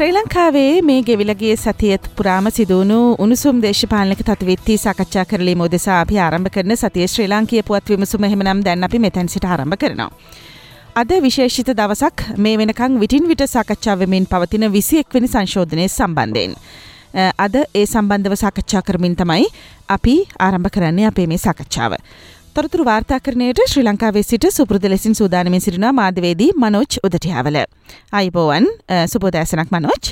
ශ්‍රී ලංකාවේ මේ ගෙවිලගේ සතියත් පුරාම සිදුවුණු උණුසුම් දේශපාලනක තත්විත්ති සාකච්ඡා කරලේ මොදෙසා අපි ආරම්භ කරන සතිය ශ්‍රී ලාංකිය පුවත් විමසුම හෙමනම් දැන් අපි මෙතැන් සිට ආරම්භ කරනවා. අද විශේෂිත දවසක් මේ වෙනකං විටින් විට සාකච්ඡාවමින් පවතින විසියෙක්වනි සංශෝධනය සම්බන්ධයෙන්. අද ඒ සම්බන්ධව සාකච්ඡා කරමින් තමයි අපි ආරම්භ කරන්නේ අපේ මේ සාකච්ඡාව. තොරතුරු වාර්තාකරණයට ශ්‍රී ලංකාවේ සිට සුපුරද ලෙසින් සූදානමින් සිරිනවා මාධවේදී මනෝච් උදටියාවල. අයිබෝවන් සුපෝදෑසනක් මනෝච්.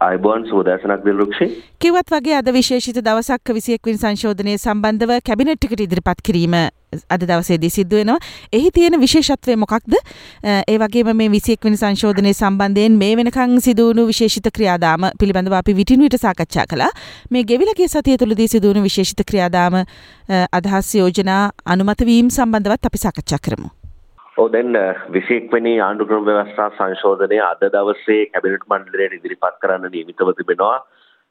අයිබෝන් සූදෑසනක් දිල්රුක්ෂි කිවත් වගේ අද විශේෂිත දවසක් විසියෙක්වින් සංශෝධනය සම්බන්ධව කැබිනට්ටිකට ඉදිරිපත් කිරීම අද දවසේදී සිද්ධුවෙනවා එහි තියෙන විශේෂත්වය මොකක්ද ඒ වගේ මේ විසියෙක්වනි සංශෝධනය සම්බන්ධයෙන් මේ වෙනකං සිදුවුණු විශේෂිත ක්‍රියාදාම පිළිබඳව අපි විටින් විට සාකච්ඡා කළා මේ ගෙවිලගේ සතිය තුළදී සිදුවුණු විශේෂිත ක්‍රියාදාම අදහස් යෝජනා අනුමතවීම් සම්බන්ධවත් අපි සාකච්ඡා කරමු. ඔව් දැන් විශේෂයෙන්ම ආණ්ඩුක්‍රම ව්‍යවස්ථා සංශෝධනය අද දවසේ කැබිනට් මණ්ඩලයට ඉදිරිපත් කරන්න නියමිතව තිබෙනවා.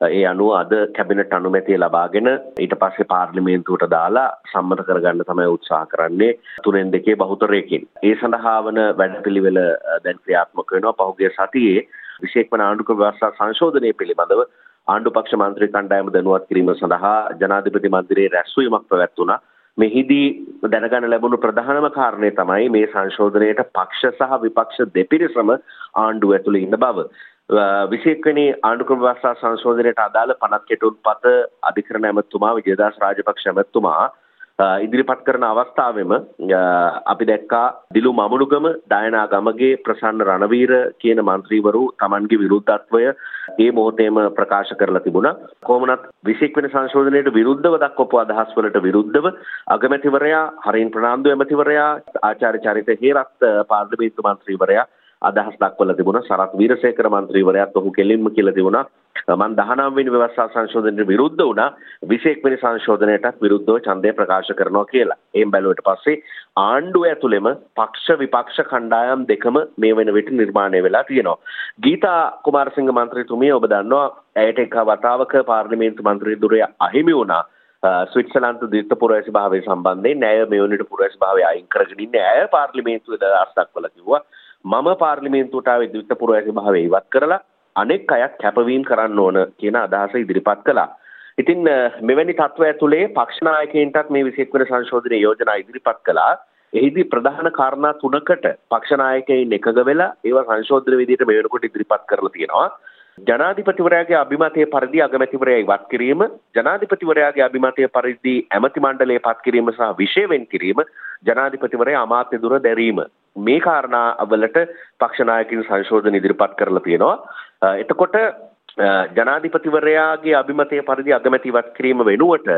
ඒ අනුව අද කැබිනට් අනුමැතිය ලබාගෙන ඊට පස්සේ පාර්ලිමේන්තුවට දාලා සම්මත කරගන්න තමයි උත්සාහ කරන්නේ තුනෙන් දෙකේ බහුතරයකින්. ඒ සඳහා වන වැඩපිළිවෙල දැන් ක්‍රියාත්මක වෙනවා පහුගිය සතියේ විශේෂයෙන්ම ආණ්ඩුක්‍රම ව්‍යවස්ථා සංශෝධනය පිළිබඳව ආණ්ඩු පක්ෂ මන්ත්‍රී කණ්ඩායම දැනුවත් කිරීම සඳහා ජනාධිපති මන්දිරයේ රැස්වීමක් පැවැත්වුණා. මෙහිදී දැනගන්න ලැබුණු ප්‍රධානම කාරණය තමයි මේ සංශෝධනයට පක්ෂ සහ විපක්ෂ දෙපිරිසම ආණ්ඩුව ඇතුළේ ඉන්න බව. විශේෂකනි ආණ්ඩුක්‍රම ව්‍යවස්ථා සංශෝධනයට අදාළ පනත් කෙටුම් පත අධිකරණ ඇමතුමා විජයදාස් රාජපක්ෂ ඇමතුමා ඉදිරිපත් කරන අවස්ථාවෙම අපි දැක්කා දිලු මමුණුගම ඩයනා ගමගේ ප්‍රසන්න රණවීර කියන මන්ත්‍රීවරු තමන්ගේ විරුද්ධත්වය ඒ මොහොතේම ප්‍රකාශ කරලා තිබුණා. කොහොමනත් 21 වෙනි සංශෝධනයට විරුද්ධව දක්වපු අදහස් වලට විරුද්ධව අගමැතිවරයා හරින් ප්‍රනාන්දු ඇමතිවරයා ආචාර්ය චරිත හේරත් පාර්ලිමේන්තු මන්ත්‍රීවරයා අදහස් දක්වලා තිබුණා සරත් වීරසේකර මන්ත්‍රීවරයාත් ඔහු කෙලින්ම කියලා තිබුණා මම 19 වෙනි ව්‍යවස්ථා සංශෝධනයට විරුද්ධ වුණා 21 වෙනි සංශෝධනයටත් විරුද්ධව ඡන්දය ප්‍රකාශ කරනවා කියලා. එයින් බැලුවට පස්සේ ආණ්ඩුව ඇතුළෙම පක්ෂ විපක්ෂ කණ්ඩායම් දෙකම මේ වෙන විට නිර්මාණය වෙලා තියෙනවා. ගීතා කුමාරසිංහ මන්ත්‍රීතුමිය ඔබ දන්නවා ඇයට එක වතාවක පාර්ලිමේන්තු මන්ත්‍රී දුරය අහිමි වුණා. ස්විට්සලන්ත දිත්ත පුරවැසි භාවය සම්බන්ධයෙන් ඇය මෙවනට පුරවැසි භාවය අයින් කරගෙන ඉන්නේ ඇය පාර්ලිමේන්තුවේ දහස් දක්වලා කිව්වා මම පාර්ලිමේන්තුවට ආවේ ද්විත්ව පුරවැසි භාවය ඉවත් කරලා අනෙක් අයත් කැපවීම කරන්න ඕන කියන අදහස ඉදිරිපත් කළා. ඉතින් මෙවැනි තත්ත්ව ඇතුලේ පක්ෂ නායකයින්ටත් මේ 21 වෙනි සංශෝධනයේ යෝජනා ඉදිරිපත් කළා. එහිදී ප්‍රධාන කාරණා තුනකට පක්ෂ නායකයින් එකග වෙලා ඒවා සංශෝධන විදිහට මේ වෙනකොට ඉදිරිපත් කරලා තියෙනවා. ජනාධිපතිවරයාගේ අභිමතය පරිදි අගමැතිවරයා ඉවත් කිරීම ජනාධිපතිවරයාගේ අභිමතය පරිදි ඇමති මණ්ඩලය පත් කිරීම සහ විෂය වෙන් කිරීම ජනාධිපතිවරයා අමාත්‍ය දුර දැරීම. මේ කාරණා වලට පක්ෂනායකින් සංශෝධන ඉදිරිපත් කරලා තියෙනවා. එතකොට ජනාධිපතිවරයාගේ අභිමතය පරිදි අගමැතිවත් කිරීම වෙනුවට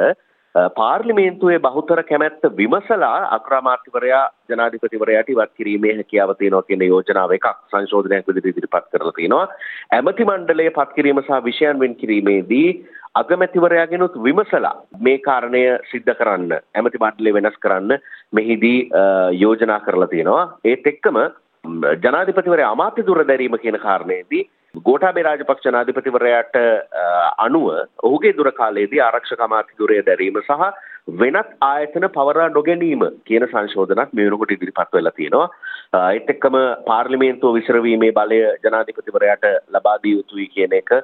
පාර්ලිමේන්තුවේ බහුතර කැමැත්ත විමසලා අක්‍රාමාර්තිවරයා ජනාධිපතිවරයාට ඉවත් කිරීමේ හැකියාව තියෙනවා කියන යෝජනාව එකක් සංශෝධනයක් විදිහට ඉදිරිපත් කරලා තියෙනවා. ඇමති මණ්ඩලය පත් කිරීම සහ විෂයන් වෙන් කිරීමේදී අගමැතිවරයාගෙනුත් විමසලා මේ කාරණය සිද්ධ කරන්න ඇමති මණ්ඩලය වෙනස් කරන්න මෙහිදී යෝජනා කරලා තියෙනවා. ඒත් එක්කම ජනාධිපතිවරයා අමාත්‍ය දුර දැරීම කියන කාරණේදී ගෝඨාභය රාජපක්ෂ ජනාධිපතිවරයාට අනුව ඔහුගේ දුර කාලයේදී ආරක්ෂක අමාත්‍ය දුරය දැරීම සහ වෙනත් ආයතන පවරා නොගැනීම කියන සංශෝධනක් මේ වෙනකොට ඉදිරිපත් වෙලා තියෙනවා. ඒත් එක්කම පාර්ලිමේන්තුව විසිරවීමේ බලය ජනාධිපතිවරයාට ලබා දිය යුතුයි කියන එක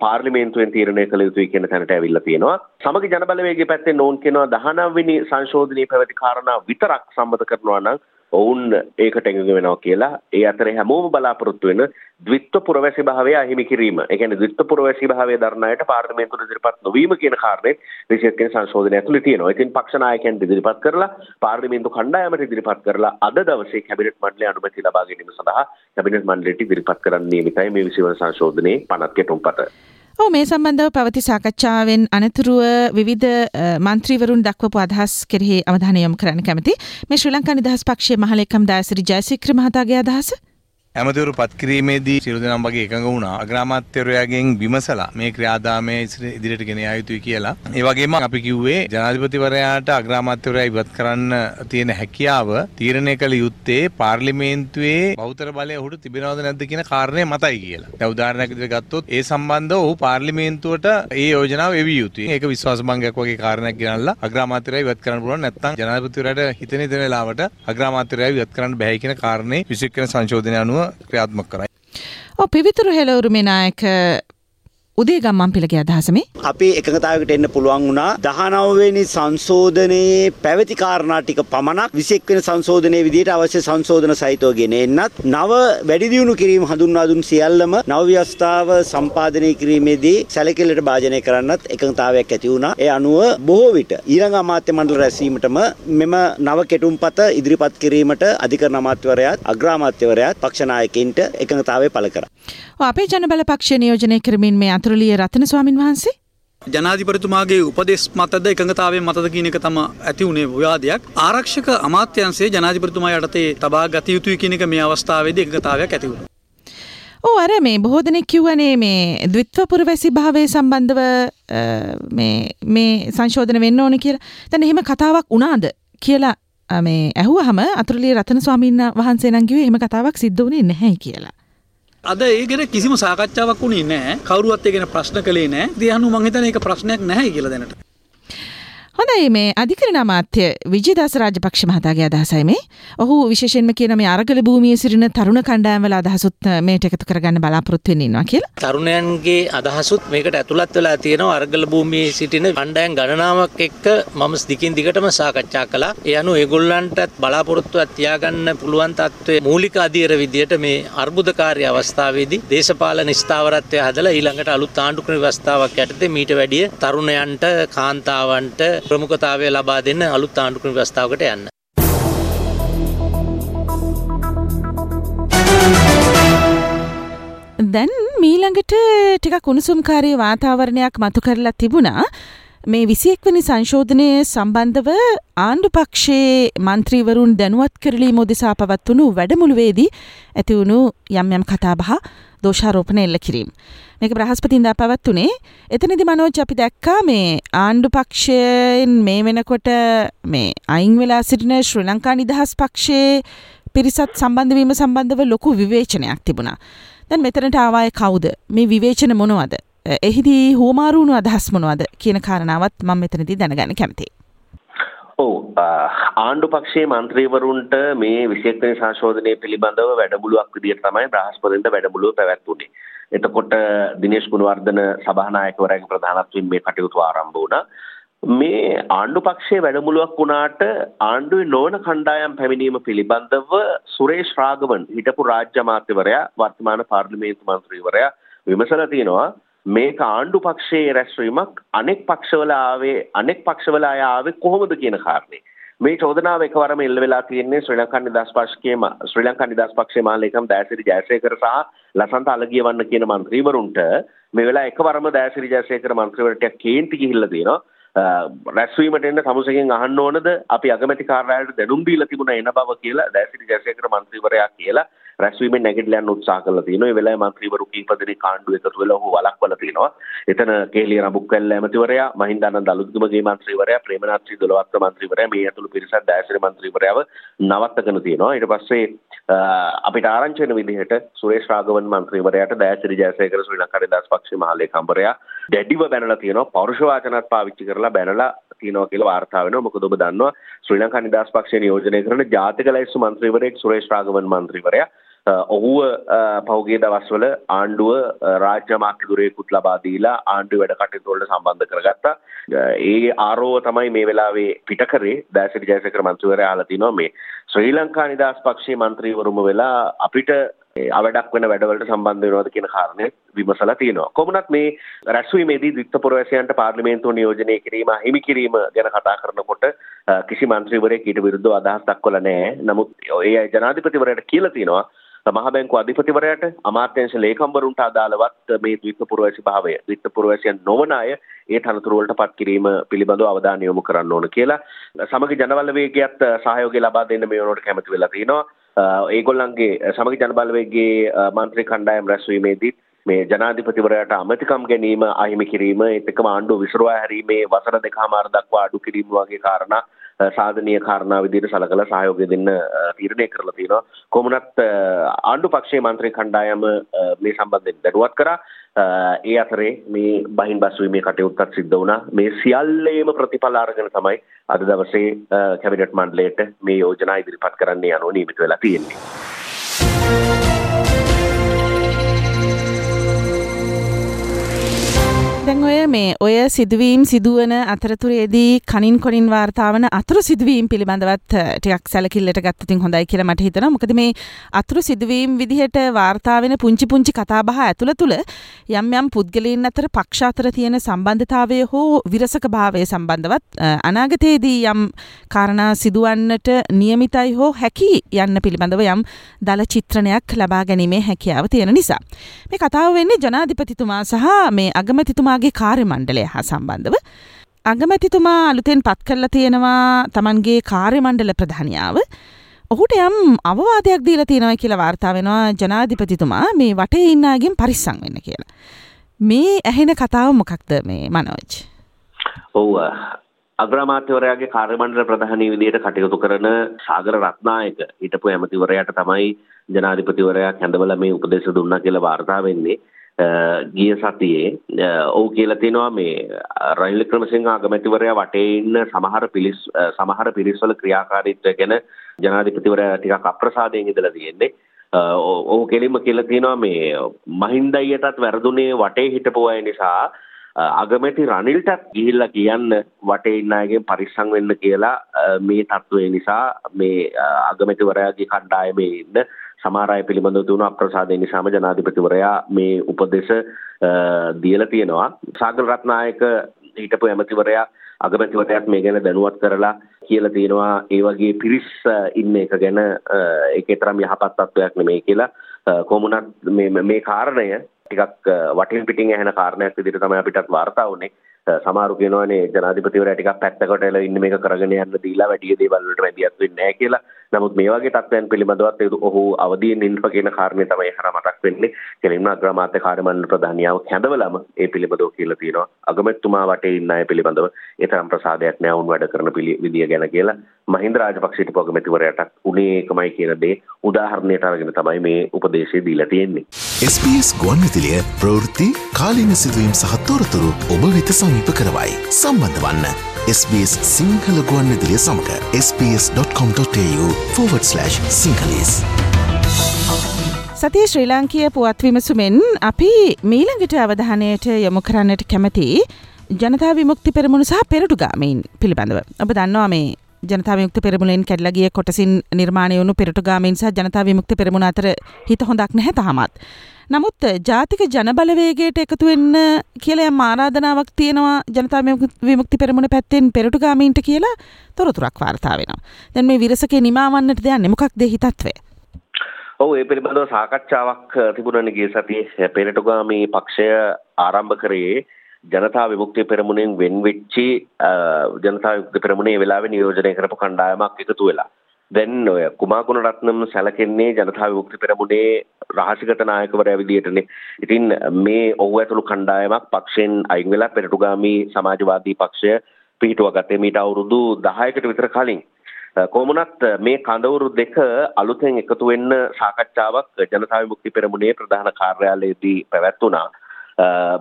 පාර්ලිමේන්තුවෙන් තීරණය කළ යුතුයි කියන තැනට ඇවිල්ලා තියෙනවා. සමග ජනබලවේගයේ පැත්තෙන් ඕන් කියනවා 19 වෙනි සංශෝධනයේ පැවති කාරණා විතරක් සම්මත කරනවා නම් ඔවුන් ඒකට එකඟ වෙනවා කියලා ඒ අතරේ හැමෝම බලාපොරොත්තු වෙන ද්විත්ව පුරවැසි භාවය අහිමි කිරීම. ඒ කියන්නේ ද්විත්ව පුරවැසි භාවය දරන අයට පාර්ලිමේන්තුවට ඉදිරිපත් නොවීම කියන කාරණේ විශේෂයෙන් සංශෝධනය ඇතුළේ තියෙනවා. ඉතින් පක්ෂ නායකයන් ඉදිරිපත් කරලා පාර්ලිමේන්තු කණ්ඩායමට ඉදිරිපත් කරලා අද දවසේ කැබිනට් මණ්ඩලය අනුමැතිය ලබා ගැනීම සඳහා කැබිනට් මණ්ඩලයට ඉදිරිපත් කරන්න නියමිතයි මේ විසිවන සංශෝධනයේ පනත් කෙටුම්පත. ඔව් මේ සම්බන්ධව පැවති සාකච්ඡාවෙන් අනතුරුව විවිධ මන්ත්‍රීවරුන් දක්වපු අදහස් කෙරෙහි අවධානය යොමු කරන්න කැමති. මේ ශ්‍රී ලංකා නිදහස් පක්ෂයේ මහලේකම් දාසිරි ජයසික්‍ර මහතාගේ අදහස ඇමතිවරු පත්කිරීමේදී සියලු දෙනාම වගේ එකඟ වුණා අග්‍රාමාත්‍යවරයාගෙන් විමසලා මේ ක්‍රියාදාමය ඉදිරියට ගෙන යා යුතුයි කියලා. ඒ වගේම අපි කිව්වේ ජනාධිපතිවරයාට අග්‍රාමාත්‍යවරයා ඉවත් කරන්න තියෙන හැකියාව තීරණය කළ යුත්තේ පාර්ලිමේන්තුවේ බහුතර බලය ඔහුට තිබෙනවද නැද්ද කියන කාරණය මතයි කියලා. දැන් උදාහරණයක් විදිහට ගත්තොත් ඒ සම්බන්ධව ඔහු පාර්ලිමේන්තුවට ඒ යෝජනාව එවිය යුතුයි. ඒක විශ්වාස භංගයක් වගේ කාරණයක් ගෙනල්ලා අග්‍රාමාත්‍යවරයා ඉවත් කරන්න පුළුවන් නැත්නම් ජනාධිපතිවරයාට හිතෙන හිතෙන වෙලාවට අග්‍රාමාත්‍යවරයා ඉවත් කරන්න බෑ කියන කාරණේ විශේෂ සංශෝධනය අනුව ක්‍රියාත්මක කරයි. ඔ පිවිතුරු හෙලවුරුමේ නායක උදේ ගම්මන් පිළගේ අදහසමේ අපි එකඟතාවකට එන්න පුළුවන් වුණා 19 වෙනි සංශෝධනයේ පැවති කාරණා ටික පමණක් 21 වෙනි සංශෝධනයේ විදිහට අවශ්‍ය සංශෝධන සහිතව ගෙන එන්නත් නව වැඩි දියුණු කිරීම හඳුන්වා දුන් සියල්ලම නව ව්‍යවස්ථාව සම්පාදනය කිරීමේදී සැලකිල්ලට භාජනය කරන්නත් එකඟතාවයක් ඇති වුණා. ඒ අනුව බොහෝ විට ඊළඟ අමාත්‍ය මණ්ඩල රැස්වීමටම මෙම නව කෙටුම්පත ඉදිරිපත් කිරීමට අධිකරණ අමාත්‍යවරයාත් අග්‍රාමාත්‍යවරයාත් පක්ෂ නායකයින්ට එකඟතාවය පළ කරා. අපේ ජනබල පක්ෂ නියෝජනය කරමින් මේ අතුරලිය රතන ස්වාමින් වහන්සේ ජනාධිපතිතුමාගේ උපදෙස් මතද එකඟතාවයෙන් මතද කියන එක තම ඇති වුණේ විවාදයක්. ආරක්ෂක අමාත්‍යංශයේ ජනාධිපතිතුමා යටතේ තබා ගත යුතුයි කියන එක මේ අවස්ථාවේදී එකඟතාවයක් ඇති වුණා. ඕ අර මේ බොහෝ දෙනෙක් කිව්වනේ මේ ද්විත්ව පුරවැසි භාවය සම්බන්ධව මේ සංශෝධන වෙන්න ඕන කියලා. දැන් එහෙම කතාවක් වුණාද කියලා මේ ඇහුවහම අතුරුලිය රතන ස්වාමීන් වහන්සේ නම් කිව්වේ එහෙම කතාවක් සිද්ධ වුණේ නැහැ කියලා. අද ඒ ගැන කිසිම සාකච්ඡාවක් වුණේ නැහැ. කවුරුවත් ඒ ගැන ප්‍රශ්න කළේ නැහැ. ඒ අනුව මං හිතන්නේ ඒක ප්‍රශ්නයක් නැහැ කියලා දැනට. හොඳයි මේ අධිකරණ අමාත්‍ය විජේදාස රාජපක්ෂ මහතාගේ අදහසයි මේ. ඔහු විශේෂයෙන්ම කියන මේ අරගල භූමියේ සිටින තරුණ කණ්ඩායම්වල අදහසුත් මේට එකතු කරගන්න බලාපොරොත්තු වෙන්න ඉන්නවා කියලා. තරුණයන්ගේ අදහසුත් මේකට ඇතුළත් වෙලා තියෙනවා අරගල භූමියේ සිටින කණ්ඩායම් ගණනාවක් එක්ක මම දිගින් දිගටම සාකච්ඡා කළා. ඒ අනුව ඒගොල්ලන්ටත් බලාපොරොත්තුවක් තියාගන්න පුළුවන් තත්ත්වයේ මූලික අධීර විදියට මේ අර්බුදකාරී අවස්ථාවේදී දේශපාලන ස්ථාවරත්වය හදලා ඊළඟට අලුත් ආණ්ඩුක්‍රම ව්‍යවස්ථාවක් යටතේ මීට වැඩිය තරුණයන්ට කාන්තාවන්ට ප්‍රමුඛතාවය ලබා දෙන්න අලුත් ආණ්ඩුක්‍රම ව්‍යවස්ථාවකට යන්න. දැන් මීළඟට ටිකක් උණුසුම්කාරී වාතාවරණයක් මතු කරලා තිබුණා මේ විසියෙක්වනි සංශෝධනය සම්බන්ධව ආණ්ඩු පක්ෂයේ මන්ත්‍රීවරුන් දැනුවත් කරලී මොදෙසා පවත්වනු වැඩමුළුවේදී ඇතිවුණු යම් යම් කතාබහ දෝෂාරෝපණ එල්ල කිරීම. මේක බ්‍රහස්පතින්දා පැවත්වනේ එතනිදි මනෝජ් අපි දැක්කා මේ ආණ්ඩු පක්ෂයෙන් මේ වෙනකොට මේ අයින් වෙලා සිටින ශ්‍රී ලංකා නිදහස් පක්ෂයේ පිරිසත් සම්බන්ධවීම සම්බන්ධව ලොකු විවේචනයක් තිබුණා. දැන් මෙතනට ආවාය කවුද මේ විවේචන මොනවද එහිදී හෝමාරුණු අදහස් මොනවද කියන කාරණාවත් මම මෙතනදී දැනගන්න කැමතියි. ඔව් ආණ්ඩු පක්ෂයේ මන්ත්‍රීවරුන්ට මේ විශේෂ සංශෝධනය පිළිබඳව වැඩමුළුවක් විදිහට තමයි බ්‍රහස්පතින්ද වැඩමුළුව පැවැත්වුණේ. එතකොට දිනේශ් ගුණවර්ධන සභානායකවරයාගේ ප්‍රධානත්වයෙන් මේ කටයුතු ආරම්භ වුණා. මේ ආණ්ඩු පක්ෂයේ වැඩමුළුවක් වුණාට ආණ්ඩුවේ නොවන කණ්ඩායම් පැමිණීම පිළිබඳව සුරේෂ් රාගවන් හිටපු රාජ්‍ය අමාත්‍යවරයා වර්තමාන පාර්ලිමේන්තු මන්ත්‍රීවරයා විමසලා තිනවා මේක ආණ්ඩු පක්ෂයේ රැස්වීමක් අනෙක් පක්ෂවල ආවේ අනෙක් පක්ෂවල අය ආවේ කොහොමද කියන කාරණේ. මේ චෝදනාව එකවරම එල්ල වෙලා තියෙන්නේ ශ්‍රී ලංකා නිදහස් පක්ෂයේ ශ්‍රී ලංකා නිදහස් පක්ෂයේ මාලේකම් දෑසිරි ජයසේකර සහ ලසන්ත අලගියවන්න කියන මන්ත්‍රීවරුන්ට මේ වෙලාව එකවරම දෑසිරි ජයසේකර මන්ත්‍රීවරට කේන්ති ගිහිල්ලා තියෙනවා රැස්වීමට එන්න සමුසකින් අහන්න ඕනද අපි අගමැති කාර්යාලයට දැනුම් දීලා තිබුණා එන බව කියලා දෑසිරි ජයසේකර මන්ත්‍රීවරයා කියලා රැස්වීම නැගටලයන් උත්සා කල තින වෙලා මන්ත්‍රීවරු කීපදන කාණ්ඩුව එකතු වෙලා හෝ වලක්වල තියෙනවා. එතන කේලිය රබුක්කල් ඇමතිවරයා මහින්දන දළුතුමගේ මන්ත්‍රීවරයා ප්‍රේමනාත්‍රි දොළවත්ත මන්ත්‍රීවරයා මේ ඇතුළු පිරිසක් දෑශර මන්ත්‍රීවරයාව නවත්තකන තියෙනවා. ඊට පස්සේ අපිට ආරංචින විදිහට සුරේෂ් රාඝවන් මන්ත්‍රීවරයාට දෑශරි ජයසේකර ශ්‍රී ලංකාවේ දස් පක්ෂ මහලේකම්වරයා දැඩිව බැනලා තියෙනවා. පෞරුෂ වචනත් පාවිච්චි කරලා බැනලා තියෙනවා කියලා වාර්තා වෙනවා. මොකද ඔබ දන්නවා ශ්‍රී ලංකා නිදහස් පක්ෂය නියෝජනය කරන ජාතික ලැයිස්තු මන්ත්‍රීවරයෙක් සුරේෂ් රාඝවන් මන්ත්‍රීවරයා ඔහුව පහුගේ දවස්වල ආණ්ඩුව රාජ්‍ය මාත්‍යදුරයකුත් ලබා දීලා ආණ්ඩුව වැඩ කටයුතුවලට සම්බන්ධ කරගත්තා. ඒ ආරෝව තමයි මේ වෙලාවේ පිටකරේ දෑසිරි ජයසේකර මන්ත්‍රීවරයා අහලා තිනවා මේ ශ්‍රී ලංකා නිදහස් පක්ෂයේ මන්ත්‍රීවරුම වෙලා අපිට අවඩක් වෙන වැඩවලට සම්බන්ධ වෙනවද කියන කාරණය විමසලා තියෙනවා. කොමුණත් මේ රැස්වීමේදී ද්විත්ව පුරවැසියන්ට පාර්ලිමේන්තුව නියෝජනය කිරීම හිමි කිරීම ගැන කතා කරනකොට කිසි මන්ත්‍රීවරයෙක් ඊට විරුද්ධව අදහස් දක්වලා නැහැ. නමුත් ඒ ජනාධිපතිවරයාට කියලා තියෙනවා මහ බැංකු අධිපතිවරයට අමාත්‍යංශ ලේකම්වරුන්ට අදාළවත් මේ ද්විත්ව පුරවැසි භාවය ද්විත්ව පුරවැසියන් නොවන අය ඒ තනතුරු වලට පත් කිරීම පිළිබඳව අවධානය යොමු කරන්න ඕන කියලා. සමග ජනබල වේගයත් සහයෝගය ලබා දෙන්න මේ වෙනකොට කැමති වෙලා තිනවා ඒගොල්ලන්ගේ සමග ජනබලවේගයේ මන්ත්‍රී කණ්ඩායම් රැස්වීමේදී මේ ජනාධිපතිවරයාට අමතිකම් ගැනීම අහිමි කිරීම එතකම ආණ්ඩුව විසුරුවා හැරීමේ වසර දෙකමාර දක්වා අඩු කිරීම වගේ කාරණා සාධනීය කාරණා විදිහට සලකලා සහයෝගය දෙන්න තීරණය කරලා තියෙනවා. කොමුණත් ආණ්ඩු පක්ෂයේ මන්ත්‍රී කණ්ඩායම මේ සම්බන්ධයෙන් දැනුවත් කරා. ඒ අතරේ මේ බහින් බස්වීමේ කටයුත්තක් සිද්ධ වුණා. මේ සියල්ලේම ප්‍රතිඵල අරගෙන තමයි අද දවසේ කැබිනට් මණ්ඩලයට මේ යෝජනා ඉදිරිපත් කරන්න යනුව නියමිත වෙලා තියෙන්නේ. දැන් ඔය මේ ඔය සිදුවීම් සිදුවන අතරතුරේදී කනින් කොනින් වාර්තාවන අතුරු සිදුවීම් පිළිබඳවත් ටිකක් සැලකිල්ලට ගත්තතින් හොඳයි කියලා මට හිතෙනවා. මොකද මේ අතුරු සිදුවීම් විදිහට වාර්තා වෙන පුංචි පුංචි කතාබහ ඇතුළ තුල යම් යම් පුද්ගලයන් අතර පක්ෂ අතර තියෙන සම්බන්ධතාවය හෝ විරසක භාවය සම්බන්ධවත් අනාගතයේදී යම් කාරණා සිදුවන්නට නියමිතයි හෝ හැකි යන්න පිළිබඳව යම් දල චිත්‍රණයක් ලබා ගැනීමේ හැකියාව තියෙන නිසා. මේ කතාව වෙන්නේ ජනාධිපතිතුමා සහ මේ අගමැතිතුමා තමන්ගේ කාර්ය මණ්ඩලය හා සම්බන්ධව අගමැතිතුමා අලුතෙන් පත් කරලා තියෙනවා තමන්ගේ කාර්ය මණ්ඩල ප්‍රධානියාව ඔහුට යම් අවවාදයක් දීලා තියෙනවා කියලා වාර්තා වෙනවා ජනාධිපතිතුමා මේ වටේ ඉන්නාගෙන් පරිස්සම් වෙන්න කියලා. මේ ඇහෙන කතාව මොකක්ද මේ මනෝජ්? ඔව් අග්‍රාමාත්‍යවරයාගේ කාර්යමණ්ඩල ප්‍රධානී විදියට කටයුතු කරන සාගර රත්නායක හිටපු ඇමතිවරයාට තමයි ජනාධිපතිවරයා කැඳවලා මේ උපදේශ දුන්නා කියලා වාර්තා වෙන්නේ. ගිය සතියේ ඔහු කියලා තියෙනවා මේ රනිල් වික්‍රමසිංහ අගමැතිවරයා වටේ ඉන්න සමහර පිළිස් සමහර පිරිස්වල ක්‍රියාකාරීත්වය ගැන ජනාධිපතිවරයා ටිකක් අප්‍රසාදයෙන් ඉඳලා තියෙන්නේ. ඔහු කෙලින්ම කියලා තියෙනවා මේ මහින්ද අයියටත් වැරදුනේ වටේ හිටපු අය නිසා අගමැති රනිල්ටත් ගිහිල්ලා කියන්න වටේ ඉන්න අයගෙන් පරිස්සම් වෙන්න කියලා මේ තත්ත්වය නිසා මේ අගමැතිවරයාගේ කණ්ඩායමේ ඉන්න සමහර අය පිළිබඳව තිබුණු අප්‍රසාදය නිසාම ජනාධිපතිවරයා මේ උපදෙස් දීලා තියෙනවා. සාගර රත්නායක හිටපු ඇමතිවරයා අගමැතිවරයාත් මේ ගැන දැනුවත් කරලා කියලා තියෙනවා ඒ වගේ පිරිස් ඉන්න එක ගැන ඒකේ තරම් යහපත් තත්වයක් නෙමෙයි කියලා කොමුණත් මේ මේ කාරණය ටිකක් වටින් පිටින් ඇහෙන කාරණයක් විදිහට තමයි අපිටත් වාර්තා වුනේ. සමහරු කියනවානේ ජනාධිපතිවරයා ටිකක් පැත්තකට එලා ඉන්න මේක කරගෙන යන්න දීලා වැඩි දේවල් වලට වැඩියක් වෙන්නේ නැහැ කියලා. නමුත් මේ වගේ තත්ත්වයන් පිළිබඳවත් ඔහු අවදීන් ඉන්න කියන කාරණේ තමයි හර මතක් වෙන්නේ. කෙලින්ම අග්‍රාමාත්‍ය කාර්යමණ්ඩල ප්‍රධානියාව කැඳවලම ඒ පිළිබඳව කියලා තියෙනවා. අගමැතිතුමා වටේ ඉන්න අය පිළිබඳව ඒ තරම් ප්‍රසාදයක් නෑ වුන් වැඩ කරන විදිය ගැන කියලා මහින්ද රාජපක්ෂ හිටපු අගමැතිවරයාට උනේ ඒකමයි කියන දේ උදාහරණයට අරගෙන තමයි මේ උපදේශය දීලා තියෙන්නේ. SBS ගුවන්විදුලිය ප්‍රවෘත්ති කාලීන සිදුවීම් සහ තොරතුරු ඔබ වෙත සමීප කරවයි. සම්බන්ධ වන්න. SBS සිංහල ගුවන් විදිලිය සමඟ sps.com.tu සිංහලස්. සතිය ශ්‍රී ලාංකීය පුවත් විමසුමෙන් අපි මීළඟට අවධානයට යොමු කරන්නට කැමති ජනතා විමුක්ති පෙරමුණු සහ පෙරටුගාමීන් පිළිබඳව. ඔබ දන්නවා මේ ජනතා විමුක්ති පෙරමුණෙන් කැඩලගිය කොටසින් නිර්මාණය වුණු පෙරටුගාමීන් සහ ජනතා විමුක්ති පෙරමුණ අතර හිත හොඳක් නැහැ තාමත්. නමුත් ජාතික ජනබලවේගයට එකතු වෙන්න කියලා යම් ආරාධනාවක් තියෙනවා ජනතා විමුක්ති පෙරමුණ පැත්තෙන් පෙරටුගාමීන්ට කියලා තොරතුරක් වාර්තා වෙනවා. දැන් මේ විරසකේ නිමාවන්නට දෙන්නේ මොකක්ද හිතත්වය? ඔව් ඒ පිළිබඳව සාකච්ඡාවක් තිබුණනේ ගිය සතියේ පෙරටුගාමී පක්ෂය ආරම්භ කරේ ජනතා විමුක්ති පෙරමුණෙන් වෙන් වෙච්චි ජනතා විමුක්ති පෙරමුණේ වෙලාවේ නියෝජනය කරපු කණ්ඩායමක් එකතු වෙලා දැන් ඔය කුමාකුණ රත්නම් සැලකෙන්නේ ජනතා විමුක්ති පෙරමුණේ රහසිගත නායකවරයා විදියටනේ. ඉතින් මේ ඔහු ඇතුළු කණ්ඩායමක් පක්ෂයෙන් අයින් වෙලා පෙරටුගාමී සමාජවාදී පක්ෂය පිහිටුවා ගත්තේ මීට අවුරුදු 10කට විතර කලින්. කොමුණත් මේ කඳවුරු දෙක අලුතෙන් එකතු වෙන්න සාකච්ඡාවක් ජනතා විමුක්ති පෙරමුණේ ප්‍රධාන කාර්යාලයේදී පැවැත්වුණා.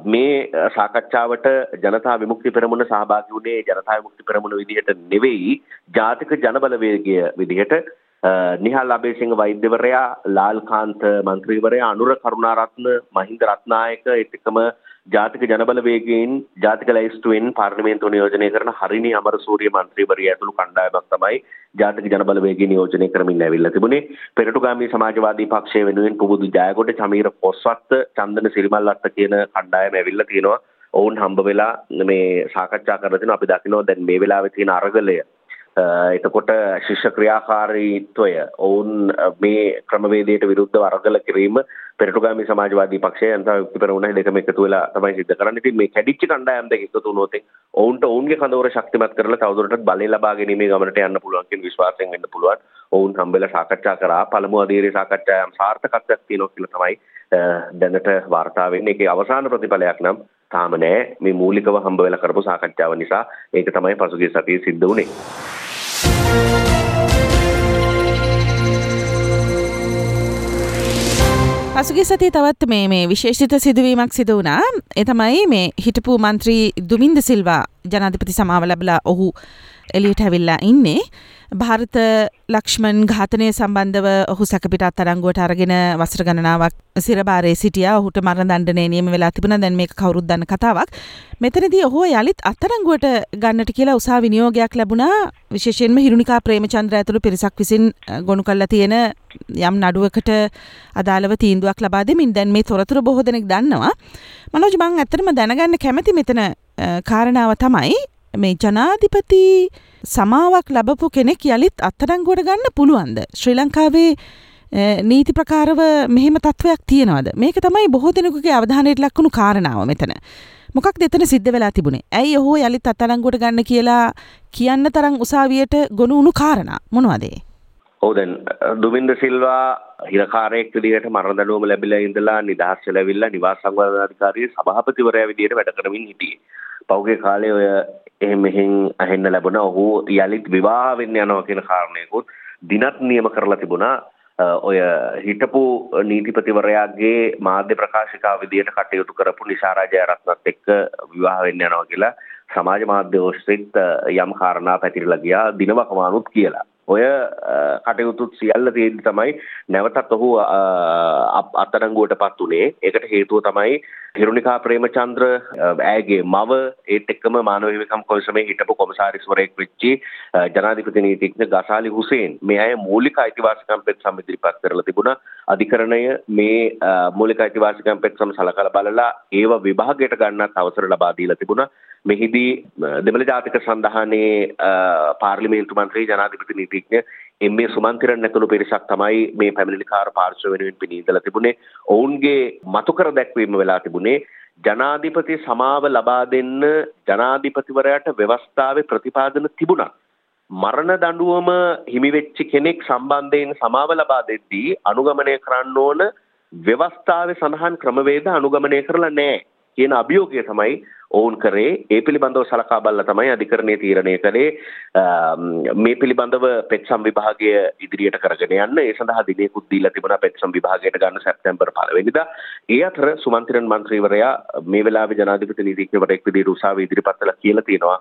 මේ සාකච්ඡාවට ජනතා විමුක්ති පෙරමුණ සහභාගී වුණේ ජනතා විමුක්ති පෙරමුණ විදිහට නෙවෙයි ජාතික ජනබලවේගය විදිහට නිහල් අබේසිංහ වෛද්‍යවරයා ලාල්කාන්ත මන්ත්‍රීවරයා අනුර කරුණාරත්න මහින්ද රත්නායක එතකම ජාතික ජනබලවේගයෙන් ජාතික ලැයිස්තුවෙන් පාර්ලිමේන්තුව නියෝජනය කරන හරිනි අමරසූරිය මන්ත්‍රීවරිය ඇතුළු කණ්ඩායමක් තමයි ජාතික ජනබලවේගය නියෝජනය කරමින් ඇවිල්ලා තිබුණේ. පෙරටුගාමී සමාජවාදී පක්ෂය වෙනුවෙන් පුබුදු ජයගොඩ චමීර පොස්වත්ත චන්දන සිරිමල්ලත්ත කියන කණ්ඩායම ඇවිල්ලා තියෙනවා. ඔවුන් හම්බ වෙලා මේ සාකච්ඡා කරලා තිනවා අපි දකිනවා දැන් මේ වෙලාවේ තියෙන අරගලය. එතකොට ශිෂ්‍ය ක්‍රියාකාරීත්වය ඔවුන් මේ ක්‍රමවේදයට විරුද්ධ වරගල කිරීම පෙරටුගාමි සමාජවාදී පක්ෂය අන්ත යුක්ති පෙරමුණ දෙකම එකතු වෙලා තමයි සිද්ධ කරන්නේ. ඉතින් මේ කැඩිච්ච කණ්ඩායම් දෙක එකතු වුණොත් ඔවුන්ට ඔවුන්ගේ කඳවුර ශක්තිමත් කරලා තවදුරටත් බලය ලබා ගැනීමේ ගමනට යන්න පුළුවන් කියන විශ්වාසයෙන් වෙන්න පුළුවන්. ඔවුන් හම්බෙලා සාකච්ඡා කරා පළමු අධීරේ සාකච්ඡායම් සාර්ථකත්වයක් තියෙනවා කියලා තමයි දැනට වාර්තා වෙන්නේ. ඒකේ අවසාන ප්‍රතිඵලයක් නම් තාම නෑ. මේ මූලිකව හම්බ වෙලා කරපු සාකච්ඡාව නිසා ඒක තමයි පසුගිය සතියේ සිද්ධ වුණේ. පසුගේ සතිය තවත් මේ මේ විශේෂිත සිදුවීමක් සිද වුණා. එතමයි මේ හිටපු මන්ත්‍රී දුමින්ද සිල්වා ජනාධිපති සමාව ලැබලා ඔහු එලියට ඇවිල්ලා ඉන්නේ. භාරත ලක්ෂ්මන් ඝාතනය සම්බන්ධව ඔහු සැකපිට අත්තරංගුවට අරගෙන වසර ගණනාවක් සිරබාරය සිටිය. ඔහුට මරණ දණ්ඩනය නියම වෙලා තිබුණ. දැන් මේක කවුරුත් දන්න කතාවක්. මෙතනදී ඔහු යළිත් අත්තරංගුවට ගන්නට කියලා උසා විනියෝගයක් ලැබුණා. විශේෂයෙන්ම හිරුණිකා ප්‍රේමචන්ද්‍ර ඇතුළු පිරිසක් විසින් ගොනු කල්ලා තියෙන යම් නඩුවකට අදාළව තීන්දුවක් ලබා දෙමින් දැන් මේ තොරතුරු බොහෝ දෙනෙක් දන්නවා. මනෝජ් මං ඇත්තටම දැනගන්න කැමති මෙතන කාරණාව තමයි මේ ජනාධිපති සමාවක් ලබපු කෙනෙක් යළිත් අත්තරංගුවට ගන්න පුළුවන්ද. ශ්‍රී ලංකාවේ නීති ප්‍රකාරව මෙහෙම තත්ත්වයක් තියෙනවද. මේක තමයි බොහෝ දෙනෙකුගේ අවධානයට ලක්වුණු කාරණාව මෙතන. මොකක් දෙතන සිද්ධ වෙලා තිබුණේ ඇයි ඔහෝ යළිත් අත්තරංගුවට ගන්න කියලා කියන්න තරම් උසාවියට ගොනු උුණු කාරණ මොනවදේ. ඕදැන් දුමින්ද සිල්වා හිරකාරයෙක් විදිහට මරණ දඬුවම ලැබිලා ඉඳලා නිදහස් වෙලා ඇවිල්ලා නිවාස සංවර්ධනාධිකාරියේ සභාපතිවරයා විදිහට වැඩ කරමින් හිටියේ. පෞගේ කාලේ ඔය එහෙම මෙහෙන් අහෙන්න ලැබුණ. ඔහු යළිත් විවාහ වෙන්න යනවා කියන කාරණයකුත් දිනත් නියම කරලා තිබුණා. ඔය හිටපු නීතිපතිවරයාගේ මාධ්‍ය ප්‍රකාශිකාව විදියට කටයුතු කරපු නිසාරා ජයරත්නත් එක්ක විවාහ වෙන්න යනවා කියලා සමාජ මාධ්‍ය ඔස්සේත් යම් කාරණා පැතිරලා ගියා. දිනවකමානුත් කියලා. ඔය කටයුතුත් සියල්ල තියෙදි තමයි නැවතත් ඔහු අත්අඩංගුවට පත් උනේ. ඒකට හේතුව තමයි හිරුණිකා ප්‍රේමචන්ද්‍ර ඇගේ මව ඒත් එක්කම මානව හිමිකම් කොමිසමේ හිටපු කොමසාරිස්වරයෙක් වෙච්චි ජනාධිපති නීතිඥ ගසාලි හුසේන් මේ අය මූලික අයිතිවාසිකම් පෙත්සම් ඉදිරිපත් කරලා තිබුණා. අධිකරණය මේ මූලික අයිතිවාසිකම් පෙත්සම් සලකලා බලලා ඒව විභාගයට ගන්නත් අවසර ලබා දීලා තිබුණා. මෙහිදී දෙමළ ජාතික සඳහනේ පාර්ලිමේන්තු මන්ත්‍රී ජනාධිපති නීතිඥ එම් ඒ සුමන්තිරන් ඇතුළු පිරිසක් තමයි මේ පැමිණිලිකාර පාර්ශ්ව වෙනුවෙන් පිණීදලා තිබුණේ. ඔවුන්ගේ මතුකර දැක්වීම වෙලා තිබුණේ ජනාධිපති සමාව ලබා දෙන්න ජනාධිපතිවරයාට ව්‍යවස්ථාවේ ප්‍රතිපාදන තිබුණා. මරණ දඬුවම හිමිවෙච්චි කෙනෙක් සම්බන්ධයෙන් සමාව ලබා දෙද්දී අනුගමනය කරන්න ඕන ව්‍යවස්ථාවේ සඳහන් ක්‍රමවේද අනුගමනය කරලා නෑ කියන අභියෝගය තමයි ඔවුන් කරේ. ඒ පිළිබඳව සලකා බලලා තමයි අධිකරණය තීරණය කළේ. මේ පිළිබඳව පෙත්සම් විභාගය ඉදිරියට කරගෙන යන්න. ඒ සඳහා දිනයකුත් දීලා තිබුණා පෙත්සම් විභාගයට ගන්න සැප්තැම්බර් 1 වෙනිදා ඒ අතර සුමන්තිරන් මන්ත්‍රීවරයා මේ වෙලාවේ ජනාධිපති නීතිඥවරයෙක් විදිහට උසාවියේ ඉදිරිපත් කළා කියලා තියෙනවා.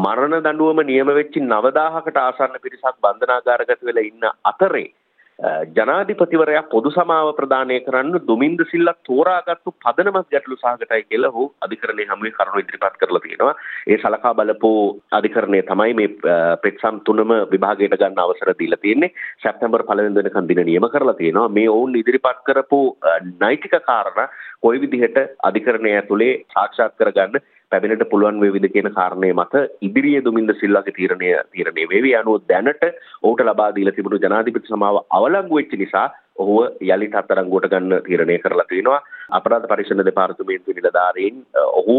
මරණ දඬුවම නියම වෙච්ච 9000කට ආසන්න පිරිසක් බන්ධනාගාරගත වෙලා ඉන්න අතරේ ජනාධිපතිවරයා පොදු සමාව ප්‍රදානය කරන්න දුමින්ද සිල්ලා තෝරාගත්තු පදනමක් ගැටලු සහගතයි කියලා ඔහු අධිකරණයේ හමුවේ කරුණු ඉදිරිපත් කරලා තියෙනවා. ඒ සලකා බලපු අධිකරණය තමයි මේ පෙත්සම් තුනම විභාගයට ගන්න අවසර දීලා තියෙන්නේ. සැප්තැම්බර් 1 වෙනිදා දින නියම කරලා තියෙනවා. මේ ඔවුන් ඉදිරිපත් කරපු නෛතික කාරණා කොයි විදිහට අධිකරණය ඇතුලේ සාක්ෂාත් කරගන්න පැමිණට පුළුවන් වේවිද කියන කාරණය මත ඉදිරියේ දුමින්ද සිල්වාගේ තීරණය තීරණය වේවි අනුව දැනට ඔහුට ලබා දීලා තිබුණු ජනාධිපති සමාව අවලංගු වෙච්ච නිසා ඔහුව යළිත් අත්අඩංගුවට ගන්න තීරණය කරලා තිනවා අපරාධ පරීක්ෂණ දෙපාර්තමේන්තුවේ නිලධාරීන් ඔහු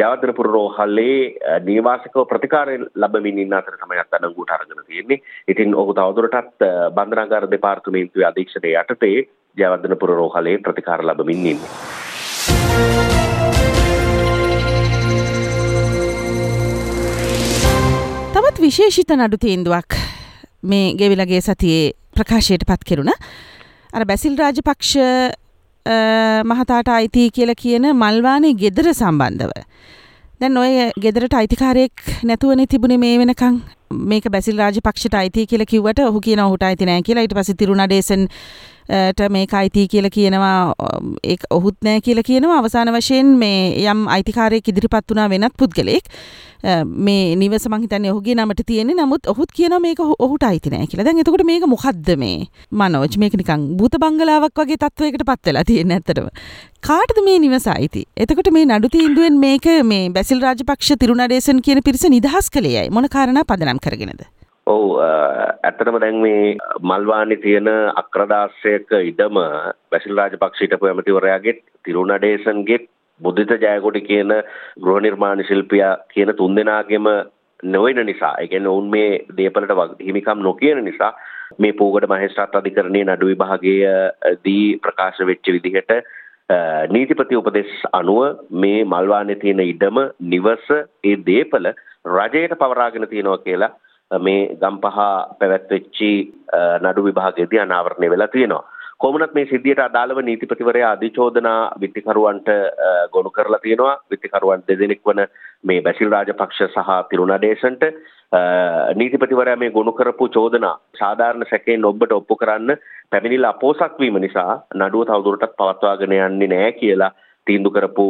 ජයවර්ධනපුර රෝහලේ නිවාසිකව ප්‍රතිකාරය ලැබමින් ඉන්න අතර තමයි අත්අඩංගුවට අරගෙන තියෙන්නේ. ඉතින් ඔහු තවදුරටත් බන්ධනාගාර දෙපාර්තමේන්තුවේ අධීක්ෂණය යටතේ ජයවර්ධනපුර රෝහලේ ප්‍රතිකාර ලැබමින් ඉන්නේ. විශේෂිත නඩු තීන්දුවක් මේ ගෙවිලගේ සතියේ ප්‍රකාශයට පත් කෙරුණ. අර බැසිල් රාජපක්ෂ මහතාට අයිති කියල කියන මල්වානේ ගෙදර සම්බන්ධව. දැන් ඔය ගෙදරට අයිතිකාරයෙක් නැතුවනේ තිබුණේ මේ වෙනකං මේක බැසිල් රාජපක්ෂට අයිති කියලා කිව්වට ඔහු කියන ඔහුට අයිති නෑ කියලා ඊට පස්සේ තිරුණඩේසන් ට මේක අයිති කියලා කියනවා ඒ ඔහුත් නෑ කියලා කියනවා අවසාන වශයෙන් මේ යම් අයිතිකාරයෙක් ඉදිරිපත් වුණා වෙනත් පුද්ගලෙක් මේ නිවස මං හිතන්නේ ඔහුගේ නමට තියෙන්නේ නමුත් ඔහුත් කියනවා මේක ඔහුට අයිති නෑ කියලා. දැන් එතකොට මේක මොකද්ද මේ? මනෝජ් මේක නිකන් භූත බංගලාවක් වගේ තත්වයකට පත් වෙලා තියෙන්නේ ඇත්තටම. කාටද මේ නිවස අයිති? එතකොට මේ නඩු තීන්දුවෙන් මේක මේ බැසිල් රාජපක්ෂ තිරුණඩේසන් කියන පිරිස නිදහස් කළේයයි. මොන කාරණා පදනම් කරගෙනද? ඔව් ඇත්තටම දැන් මේ මල්වානි තියෙන අක්‍රදාස්සයක ඉඩම බැසිල් රාජපක්ෂ හිටපු ඇමතිවරයාගේ තිරුණඩේසන්ගේ බුද්ධිත ජයකොඩි කියන ගෘහ නිර්මාණ ශිල්පියා කියන තුන්දෙනාගේම නොවන නිසා ඒ කියන්නේ ඔවුන් මේ දේපලට හිමිකම් නොකියන නිසා මේ පූගඩ මහේස්ත්‍රාත් අධිකරණයේ නඩු විභාගයේදී ප්‍රකාශ වෙච්ච විදිහට නීතිපති උපදෙස් අනුව මේ මල්වානේ තියෙන ඉඩම නිවස ඒ දේපල රජයට පවරාගෙන තියෙනවා කියලා මේ ගම්පහ පැවැත්වෙච්චි නඩු විභාගයේදී අනාවරණය වෙලා තියෙනවා. කොමුණත් මේ සිද්ධියට අදාළව නීතිපතිවරයා අධිචෝදනා විත්තිකරුවන්ට ගොනු කරලා තියෙනවා විත්තිකරුවන් දෙදෙනෙක් වන මේ බැසිල් රාජපක්ෂ සහ තිරුණඩේසන්ට නීතිපතිවරයා මේ ගොනු කරපු චෝදනා සාධාරණ සැකයෙන් ඔබට ඔප්පු කරන්න පැමිණිල්ල අපෝසක් වීම නිසා නඩුව තවදුරටත් පවත්වාගෙන යන්නේ නැහැ කියලා තීන්දු කරපු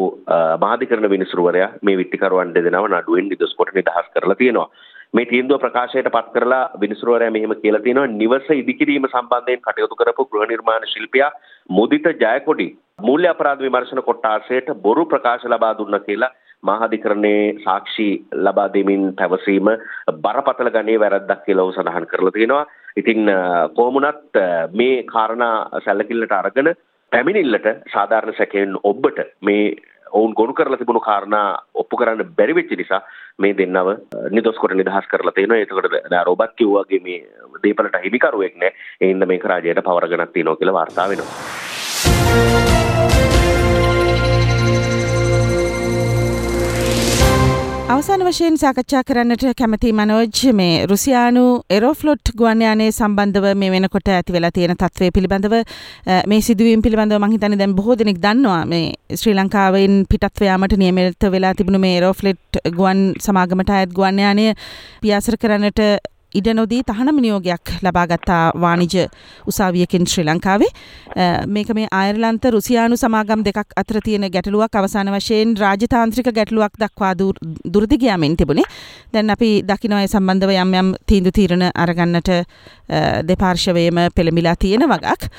මාධිකරණ විනිසුරුවරයා මේ විත්තිකරුවන් දෙදෙනාව නඩුවෙන් නිදොස් කොට නිදහස් කරලා තියෙනවා. මේ තීන්දුව ප්‍රකාශයට පත් කරලා විනිසුරුවරයා මෙහෙම කියලා තියෙනවා නිවස ඉදිකිරීම සම්බන්ධයෙන් කටයුතු කරපු ගෘහ නිර්මාණ ශිල්පියා මුදිත ජයකොඩි මූල්‍ය අපරාධ විමර්ශන කොට්ටාසයට බොරු ප්‍රකාශ ලබා දුන්නා කියලා මහාධිකරණයේ සාක්ෂි ලබා දෙමින් පැවසීම බරපතල ගණයේ වැරද්දක් කියලා ඔහු සඳහන් කරලා තියෙනවා. ඉතින් කොහොමුණත් මේ කාරණා සැලකිල්ලට අරගෙන පැමිණිල්ලට සාධාරණ සැකයෙන් ඔබට මේ ඔවුන් ගොනු කරලා තිබුණු කාරණා ඔප්පු කරන්න බැරි වෙච්ච නිසා මේ දෙන්නව නිදොස් කොට නිදහස් කරලා තියෙනවා. ඒකට රොබත් කිව්වාගේ මේ දීපලට හිමිකරුවෙක් නෑ. ඒ හින්දා මේක රාජ්‍යයට පවරගෙනක් තියෙනවා කියලා වාර්තා වෙනවා. අවසාන වශයෙන් සාකච්ඡා කරන්නට කැමති මනෝජ් මේ රුසියානු එරෝෆ්ලොට් ගුවන්යානය සම්බන්ධව මේ වෙනකොට ඇති වෙලා තියෙන තත්වය පිළිබඳව මේ සිදුවීම් පිළිබඳව මං හිතන්නේ දැන් බොහෝ දෙනෙක් දන්නවා. මේ ශ්‍රී ලංකාවෙන් පිටත්ව යාමට නියමිත වෙලා තිබුණු මේ එරෝෆ්ලොට් ගුවන් සමාගමට අයත් ගුවන්යානය පියාසර කරන්නට ඉඩ නොදී තහනම නියෝගයක් ලබාගත්තා වාණිජ උසාවියකින් ශ්‍රී ලංකාවේ මේක මේ අයර්ලන්ත රුසියානු සමාගම් දෙකක් අතර තියෙන ගැටලුවක් අවසාන වශයෙන් රාජතාන්ත්‍රික ගැටලුවක් දක්වා දුරදිගයාමෙන් තිබුණේ දැන් අපි දකිනවය සම්බන්ධව යම් යම් තීන්දු තීරණ අරගන්නට දෙපාර්ශවයම පෙළමිලා තියෙන වගක්.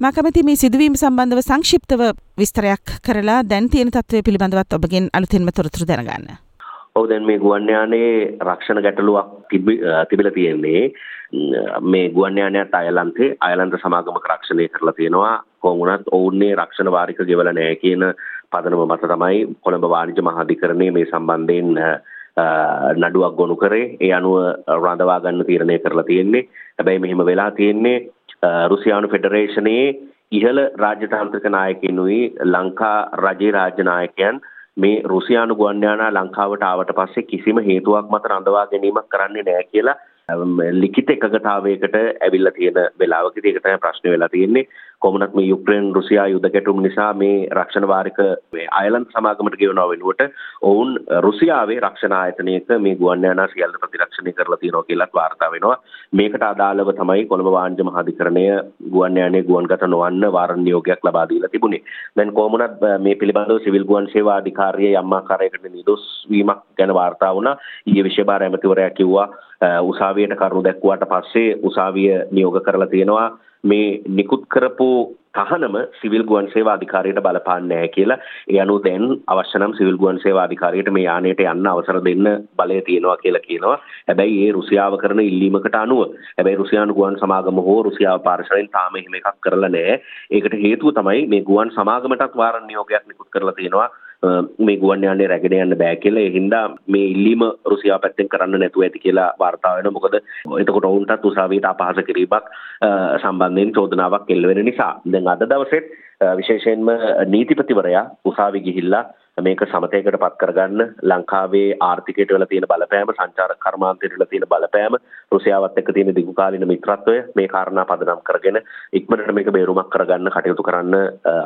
මකමති මේ සිදුවීම සම්බන්ධව සංක්ෂිප්තව විස්තරයක් කරලා දැන් තියෙන තත්වය පිළිබඳවත් ඔබගෙන් අලුතින්ම තොරතුරු දැනගන්න. ඔව් දැන් මේ ගුවන් යානයේ රක්ෂණ ගැටලුවක් තිබිලා තියෙන්නේ. මේ ගුවන් යානයත් අයර්ලන්තේ අයර්ලන්ත සමාගමක රක්ෂණය කරලා තියෙනවා. කොහොම වුණත් ඔවුන්නේ රක්ෂණ වාරික ගෙවලා නැහැ කියන පදනම මත තමයි කොළඹ වාණිජ්‍ය මහාධිකරණයේ මේ සම්බන්ධයෙන් නඩුවක් ගොනු කරේ. ඒ අනුව රඳවා ගන්න තීරණය කරලා තියෙන්නේ. හැබැයි මෙහෙම වෙලා තියෙන්නේ රුසියානු ෆෙඩරේෂනයේ ඉහළ රාජ්‍යතාන්ත්‍රික නායකයිනුයි ලංකා රජයේ රාජ්‍ය නායකයන් මේ රුසියානු ගුවන්යානා ලංකාවට ආවට පස්සේ කිසිම හේතුවක් මත රඳවා ගැනීමක් කරන්නේ නැහැ කියලා ලිඛිත එකගතාවයකට ඇවිල්ලා තියෙන වෙලාවකදී ඒක තමයි ප්‍රශ්නේ වෙලා තියෙන්නේ. කොමුණත් මේ යුක්්‍රේන් රුසියා යුද ගැටුම් නිසා මේ රක්ෂණ වාරික අයලන්ත සමාගමට ගෙවනවා වෙනුවට ඔවුන් රුසියාවේ රක්ෂණ ආයතනයක මේ ගුවන් යානා සියල්ල ප්‍රතිරක්ෂණය කරලා තියෙනවා කියලාත් වාර්තා වෙනවා. මේකට අදාළව තමයි කොළඹ වාණිජ්‍ය මහාධිකරණය ගුවන් යානයේ ගුවන්ගත නොවන්න වාරණ නියෝගයක් ලබා දීලා තිබුණේ. දැන් කොමුණත් මේ පිළිබඳව සිවිල් ගුවන් සේවා අධිකාරිය යම් ආකාරයකට නිදොස් වීමක් ගැන වාර්තා වුණා. ඊයේ විශේෂ භාර ඇමතිවරයා කිව්වා උසාවියට කරුණු දැක්වුවාට පස්සේ උසාවිය නියෝග කරලා තියෙනවා. මේ නිකුත් කරපු තහනම සිවිල් ගුවන් සේවා අධිකාරියට බලපාන්නේ නැහැ කියලා ඒ අනුව දැන් අවශ්‍ය නම් සිවිල් ගුවන් සේවා අධිකාරියට මේ යානයට යන්න අවසර දෙන්න බලය තියෙනවා කියලා කියනවා. හැබැයි ඒ රුසියාව කරන ඉල්ලීමකට අනුව හැබැයි රුසියානු ගුවන් සමාගම හෝ රුසියාව පාර්ශවයෙන් තාම එහෙම එකක් කරලා නැහැ. ඒකට හේතුව තමයි මේ ගුවන් සමාගමටත් වාරණ නියෝගයක් නිකුත් කරලා තියෙනවා. මේ ගුවන් යානය රැගෙන යන්න බෑ කියලා. ඒ හින්දා මේ ඉල්ලීම රුසියාව පැත්තෙන් කරන්න නැතුව ඇති කියලා වාර්තා වෙනවා. මොකද එතකොට ඔවුන්ටත් උසාවියට අපහාස කිරීමක් සම්බන්ධයෙන් චෝදනාවක් එල්ල වෙන නිසා. දැන් අද දවසෙත් විශේෂයෙන්ම නීතිපතිවරයා උසාවි ගිහිල්ලා මේක සමතයකට පත් කරගන්න. ලංකාවේ ආර්ථිකයට වෙලා තියෙන බලපෑම සංචාරක කර්මාන්තයට වෙලා තියෙන බලපෑම රුසියාවත් එක්ක තියෙන දිගුකාලීන මිත්‍රත්වය මේ කාරණා පදනම් කරගෙන ඉක්මනට මේක බේරුමක් කරගන්න කටයුතු කරන්න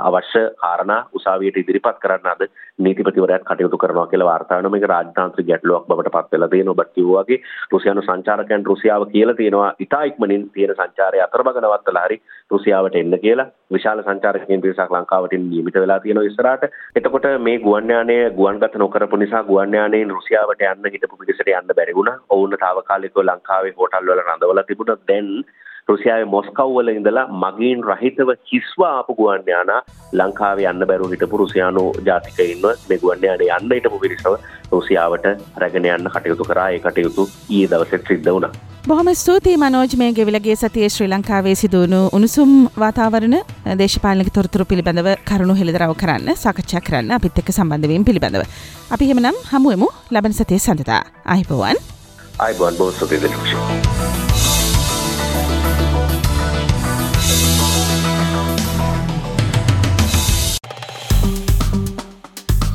අවශ්‍ය කාරණා උසාවියට ඉදිරිපත් කරන්න අද නීතිපතිවරයාත් කටයුතු කරනවා කියලා වාර්තා වෙනවා. මේක රාජතාන්ත්‍රික ගැටලුවක් බවට පත් වෙලා තියෙනවා. ඔබත් කිව්වා වගේ රුසියානු සංචාරකයන් රුසියාව කියලා තියෙනවා. ඉතා ඉක්මනින් තියෙන සංචාරය අතරමඟ නවත්තලා හරි රුසියාවට එන්න කියලා. විශාල සංචාරකයන් පිරිසක් ලංකාවට නියමිත වෙලා තියෙනවා ඉස්සරහට. එතකොට මේ ගුවන් යානය ගුවන්ගත නොකරපු නිසා ගුවන් යානයෙන් රුසියාවට යන්න හිටපු පිරිසට යන්න බැරි වුණා. ඔවුන් තාවකාලිකව ලංකාවේ හෝටල් වල රඳවලා තිබුණා. දැන් රුසියාවේ මොස්කව් වල ඉඳලා මගීන් රහිතව කිස්වා ආපු ගුවන් යානා ලංකාවේ යන්න බැරුව හිටපු රුසියානු ජාතිකයින්ව මේ ගුවන් යානේ යන්න හිටපු පිරිසව රුසියාවට රැගෙන යන්න කටයුතු කරා. ඒ කටයුතු ඊයේ දවසේ සිද්ධ වුණා. බොහොම ස්තුතියි මනෝජ් මේ ගෙවිලගේ සතිය ශ්‍රී ලංකාවේ සිදුවුණු උණුසුම් වාතාවරණ දේශපාලනික තොරතුරු පිළිබඳව කරුණු හෙළිදරව් කරන්න සාකච්ඡා කරන්න අපිත් එක්ක සම්බන්ධවීම පිළිබඳව. අපි එහෙමනම් හමුවෙමු ලබන සතිය සඳතා. අයිබෝවන්. අයිබෝන් බෝ සුපිරි දක්ෂ.